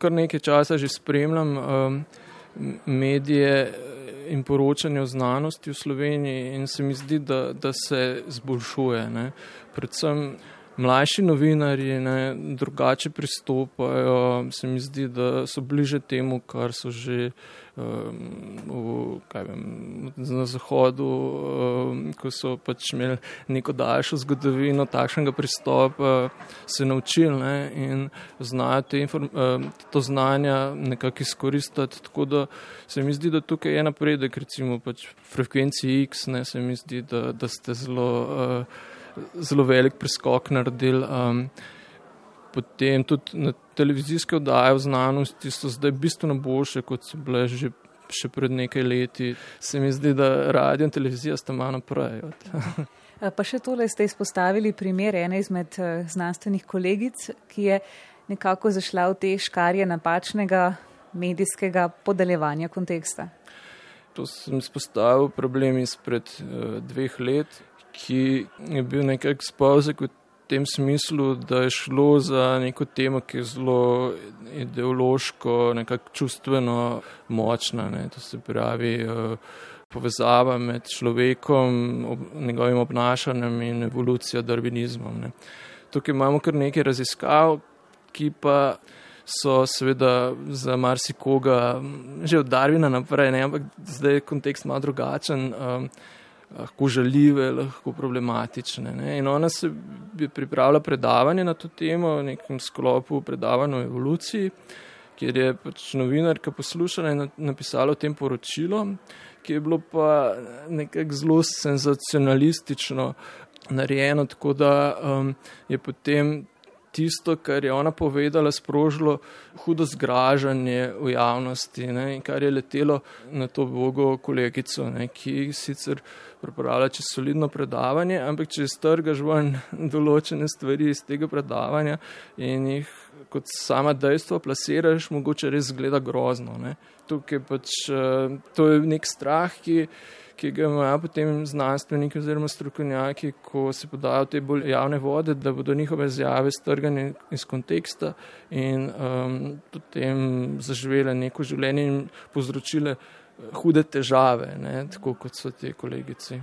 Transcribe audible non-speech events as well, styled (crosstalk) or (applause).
kar nekaj časa že spremljam um, medije in poročanje o znanosti v Sloveniji in se mi zdi, da, da se zboljšuje. Ne. Predvsem mlajši novinarji ne, drugače pristopajo, se mi zdi, da so bliže temu, kar so že um, v, vem, na Zahodu, um, ko so pač imeli neko daljšo zgodovino takšnega pristopa, se naučili ne, in znajo te um, to znanja nekako izkoristiti. Tako da se mi zdi, da tukaj je napredek, recimo pač frekvenci X, ne, se mi zdi, da, da ste zelo. Uh, zelo velik preskok naredili. Um, potem tudi na televizijske oddaje v znanosti so zdaj bistveno boljše, kot so bile že, še pred nekaj leti. Se mi zdi, da radio in televizija sta malo naprej. (laughs) pa še tole ste izpostavili primer ene izmed eh, znanstvenih kolegic, ki je nekako zašla v te škarje napačnega medijskega podeljevanja konteksta. To sem izpostavil problem izpred uh, dveh let, ki je bil nekako spozek v tem smislu, da je šlo za neko temo, ki je zelo ideološko, nekako čustveno močna. Ne. To se pravi eh, povezava med človekom, ob, njegovim obnašanjem in evolucijo darvinizmom. Ne. Tukaj imamo kar nekaj raziskav, ki pa so seveda za marsikoga že od Darvina naprej, ne, ampak zdaj je kontekst malo drugačen. Um, lahko žaljive, lahko problematične. Ne. In ona se je pripravila predavanje na to temo v nekem sklopu predavanja o evoluciji, kjer je pač novinarka poslušala in napisala o tem poročilo, ki je bilo pa nekako zelo senzacionalistično narejeno, tako da um, je potem tisto, kar je ona povedala, sprožilo hudo zgražanje v javnosti ne, in kar je letelo na to bogo kolegico, ne, ki sicer pripravlja čez solidno predavanje, ampak če strgaš ven (laughs) določene stvari iz tega predavanja in jih kot sama dejstvo plasiraš, mogoče res zgleda grozno. Ne. Tukaj pač eh, to je nek strah, ki ki ga imajo potem znanstveniki oziroma strokovnjaki, ko se podajo te bolj javne vode, da bodo njihove izjave strgane iz konteksta in um, potem zaživele neko življenje in povzročile hude težave, ne, tako kot so te kolegice.